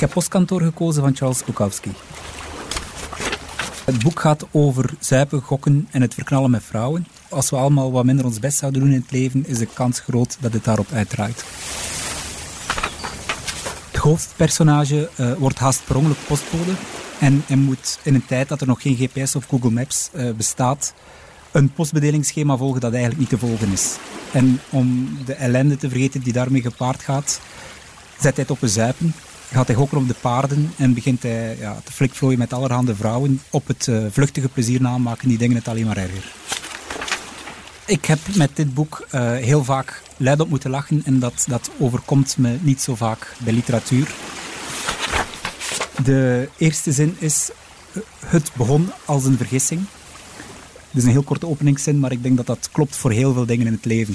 Ik heb Postkantoor gekozen van Charles Bukowski. Het boek gaat over zuipen, gokken en het verknallen met vrouwen. Als we allemaal wat minder ons best zouden doen in het leven, is de kans groot dat het daarop uitdraait. Het hoofdpersonage uh, wordt haast per ongeluk postbode. En hij moet in een tijd dat er nog geen GPS of Google Maps uh, bestaat, een postbedelingsschema volgen dat eigenlijk niet te volgen is. En om de ellende te vergeten die daarmee gepaard gaat, zet hij het op een zuipen gaat hij gokken op de paarden en begint hij ja, te flikvlooien met allerhande vrouwen. Op het uh, vluchtige plezier namaken, die dingen het alleen maar erger. Ik heb met dit boek uh, heel vaak luid op moeten lachen en dat, dat overkomt me niet zo vaak bij literatuur. De eerste zin is: Het begon als een vergissing. Het is een heel korte openingszin, maar ik denk dat dat klopt voor heel veel dingen in het leven.